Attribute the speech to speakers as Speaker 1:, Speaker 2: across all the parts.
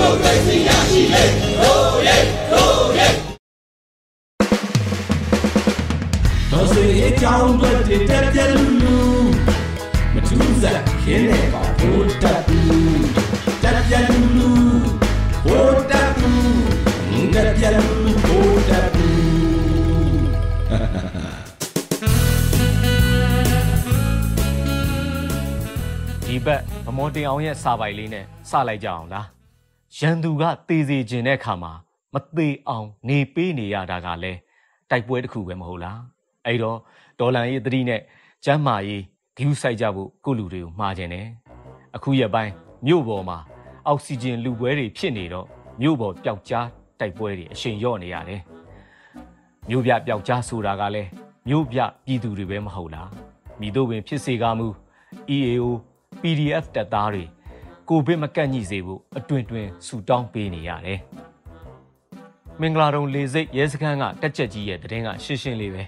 Speaker 1: မိုကရေစီရရှိလေရိုးရဲရိုးရဲတော်စေအကြောင်းတွေတက်ပြလူလူမထူးစားခင်းနေပါဘိုးတက်ဘူးတက်ပြလူလူဘိုးတက်ဘူးတက်ပြလူလူဘိုးတက်ဘူး
Speaker 2: ဒီဘက်ဗမော်တင်အောင်ရဲ့စာပိုင်လေးနဲ့စလိုက်ကြအောင်လား ရန်သူကတေးစီခြင်းတဲ့အခါမှာမသေးအောင်နေပေးနေရတာကလည်းတိုက်ပွဲတစ်ခုပဲမဟုတ်လားအဲ့တော့ဒေါ်လန်ရေးသတိနဲ့ကျမ်းမာရေးဂယူးဆိုင်ကြဖို့ကိုလူတွေကိုမှားခြင်းတယ်အခုရပိုင်းမြို့ပေါ်မှာအောက်ဆီဂျင်လူပွဲတွေဖြစ်နေတော့မြို့ပေါ်ပျောက်ကြားတိုက်ပွဲတွေအရှိန်လျော့နေရတယ်မြို့ပြပျောက်ကြားဆိုတာကလည်းမြို့ပြပြည်သူတွေပဲမဟုတ်လားမိတို့ပင်ဖြစ်စေကားမူ EAO PDF တပ်သားတွေ ကိုဗစ်မကန့်ညှိစေဖို့အတွင်တွင်ဆူတောင်းပေးနေရတယ်။မင်္ဂလာတုံလေစိတ်ရဲစခန်းကတက်ချက်ကြီးရဲ့တရင်ကရှင်းရှင်းလေးပဲ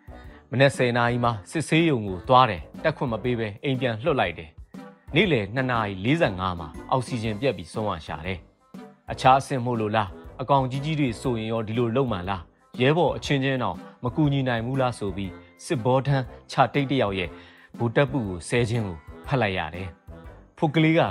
Speaker 2: ။မနေ့10နာရီမှာစစ်ဆေးရုံကိုသွားတယ်တက်ခွင့်မပေးပဲအိမ်ပြန်လွှတ်လိုက်တယ်။နေ့လယ်2နာရီ45မှာအောက်ဆီဂျင်ပြတ်ပြီးဆုံးရရှာတယ်။အခြားအဆင့်မို့လို့လားအကောင်ကြီးကြီးတွေဆိုရင်ရောဒီလိုလုံမှန်လားရဲဘော်အချင်းချင်းတော့မကူညီနိုင်ဘူးလားဆိုပြီးစစ်ဘောထန်းခြာတိတ်တယောက်ရဲ့ဘူတက်ပူကိုဆဲခြင်းကိုဖတ်လိုက်ရတယ်။ဖုတ်ကလေးက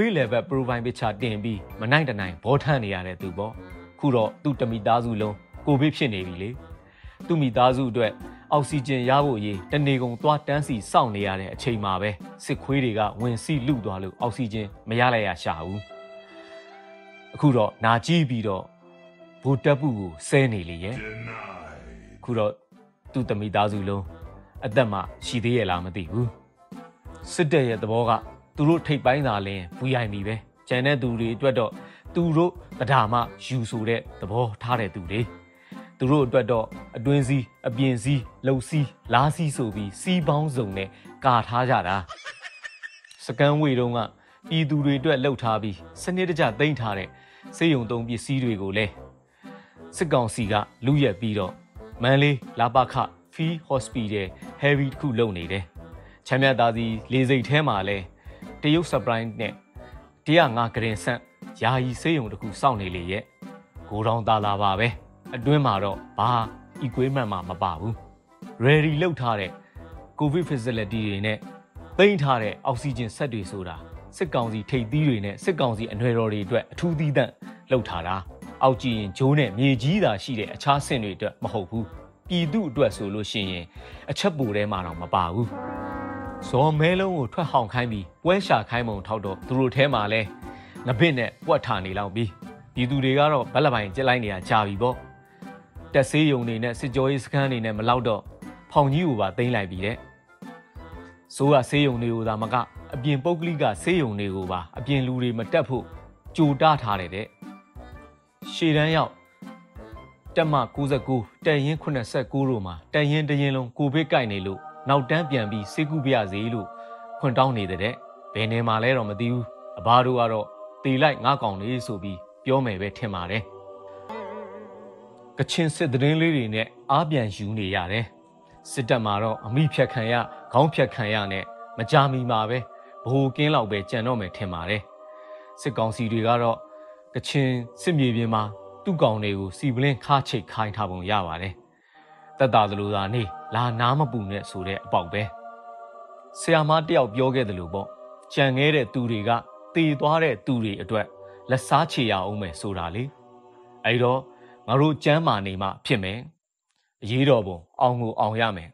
Speaker 2: ခွေးလေဘက် profile picture တင်ပြီးမနိုင်တနိုင်ဘောထမ်းနေရတဲ့သူပေါ့။ခုတော့သူ့တမိသားစုလုံးကိုဗစ်ဖြစ်နေပြီလေ။သူ့မိသားစုအတွက်အောက်ဆီဂျင်ရဖို့အရေးတနေကုန်သွားတန်းစီစောင့်နေရတဲ့အချိန်မှာပဲစစ်ခွေးတွေကဝင်စီလူသွားလို့အောက်ဆီဂျင်မရလိုက်ရရှာဘူး။အခုတော့နာကြည့်ပြီးတော့ဘူတက်ပူကိုဆဲနေလေရဲ့။ခုတော့သူ့တမိသားစုလုံးအသက်မှရှိသေးရဲ့လားမသိဘူး။စစ်တပ်ရဲ့သဘောက သူတို့ထိပ်ပိုင်းသာလင်း VIP ပဲကျန်တဲ့သူတွေအတွက်တော့သူတို့တရားမှယူဆိုတဲ့သဘောထားတဲ့သူတွေသူတို့အတွက်တော့အတွင်းစည်းအပြင်စည်းလှုပ်စည်းလားစည်းဆိုပြီးစီးပေါင်းစုံနဲ့ကာထားကြတာစကန်ဝေတုံးကပြည်သူတွေအတွက်လှုပ်ထားပြီးစနစ်တကျသိမ်းထားတဲ့စေယုံသုံးပစ္စည်းတွေကိုလည်းစစ်ကောင်စီကလူရက်ပြီးတော့မန်လေးလာပခဖီဟော့စပီတယ်ဟယ်ရီတခုလုပ်နေတယ်ချမ်းမြသားစီလေစိတ်ထဲမှာလဲ တရုတ် surprise နဲ့105ဂရင်ဆန့်ယာယီဆေးရုံတခုစောင့်နေလေရဲ့ဂိုးတောင်သားလာပါပဲအတွင်းမှာတော့ဘာ equipment မှမပါဘူး ready လောက်ထားတဲ့ covid facility တွေနဲ့သိမ်းထားတဲ့အောက်ဆီဂျင်ဆက်တွေဆိုတာစစ်ကောင်စီထိပ်သီးတွေနဲ့စစ်ကောင်စီအနွယ်တော်တွေအတွက်အထူးသီးသန့်လှုပ်ထားတာအောက်ကြည့်ရင်ဂျိုးနဲ့မြေကြီးသာရှိတဲ့အခြားဆင့်တွေအတွက်မဟုတ်ဘူးပြည်သူအတွက်ဆိုလို့ရှိရင်အချက်ပူထဲမှာတော့မပါဘူး ဇော်မဲလုံးကိုထွက်ဟောင်ခိုင်းပြီးပွဲရှာခိုင်းမုံထောက်တော့သူတို့ထဲမှာလဲငပစ်နဲ့ပွက်ထားနေလောက်ပြီးဒီသူတွေကတော့ဘက်လပိုင်ကြက်လိုက်နေတာကြာပြီပေါ့တက်ဆေးယုံနေနဲ့စစ်ကြောရေးစခန်းနေနဲ့မလောက်တော့ဖောင်ကြီးကိုပါတင်းလိုက်ပြီတဲ့ဆိုးကဆေးယုံတွေကိုသာမကအပြင်ပုတ်ကလိကဆေးယုံတွေကိုပါအပြင်လူတွေမတက်ဖို့ကြိုတထားတယ်တဲ့ရှေ့တန်းရောက်တက်မ69တက်ရင်89တို့မှာတက်ရင်တရင်လုံးကိုဗစ်ကိုက်နေလို့ နောက်တန်းပြန်ပြီးစေကူပြရစေလို့ခွန်တောင်းနေတဲ့ဘယ်နေမှာလဲတော့မသိဘူးအဘတို့ကတော့တေလိုက်ငါကောင်လေးဆိုပြီးပြောမယ်ပဲထင်ပါတယ်ကချင်စစ်သတင်းလေးတွေနဲ့အားပြန်ယူနေရတယ်စစ်တပ်မှာတော့အမိဖြတ်ခံရခေါင်းဖြတ်ခံရနဲ့မကြမီမှာပဲဘိုးကင်းလောက်ပဲကြံတော့မယ်ထင်ပါတယ်စစ်ကောင်စီတွေကတော့ကချင်စစ်မြေပြင်မှာသူ့ကောင်တွေကိုစီပလင်းခါချိတ်ခိုင်းထားပုံရပါတယ် တက်တာသလိုသာနေလာနားမပူနဲ့ဆိုတဲ့အပေါက်ပဲဆရာမတယောက်ပြောခဲ့တယ်လို့ပေါ့ကြံခဲ့တဲ့သူတွေကတည်သွားတဲ့သူတွေအတွက်လက်စားချေရအောင်မယ်ဆိုတာလေအဲဒီတော့ငါတို့ကျမ်းမာနေမှဖြစ်မယ်အရေးတော်ပုံအောင်ကိုအောင်ရမယ်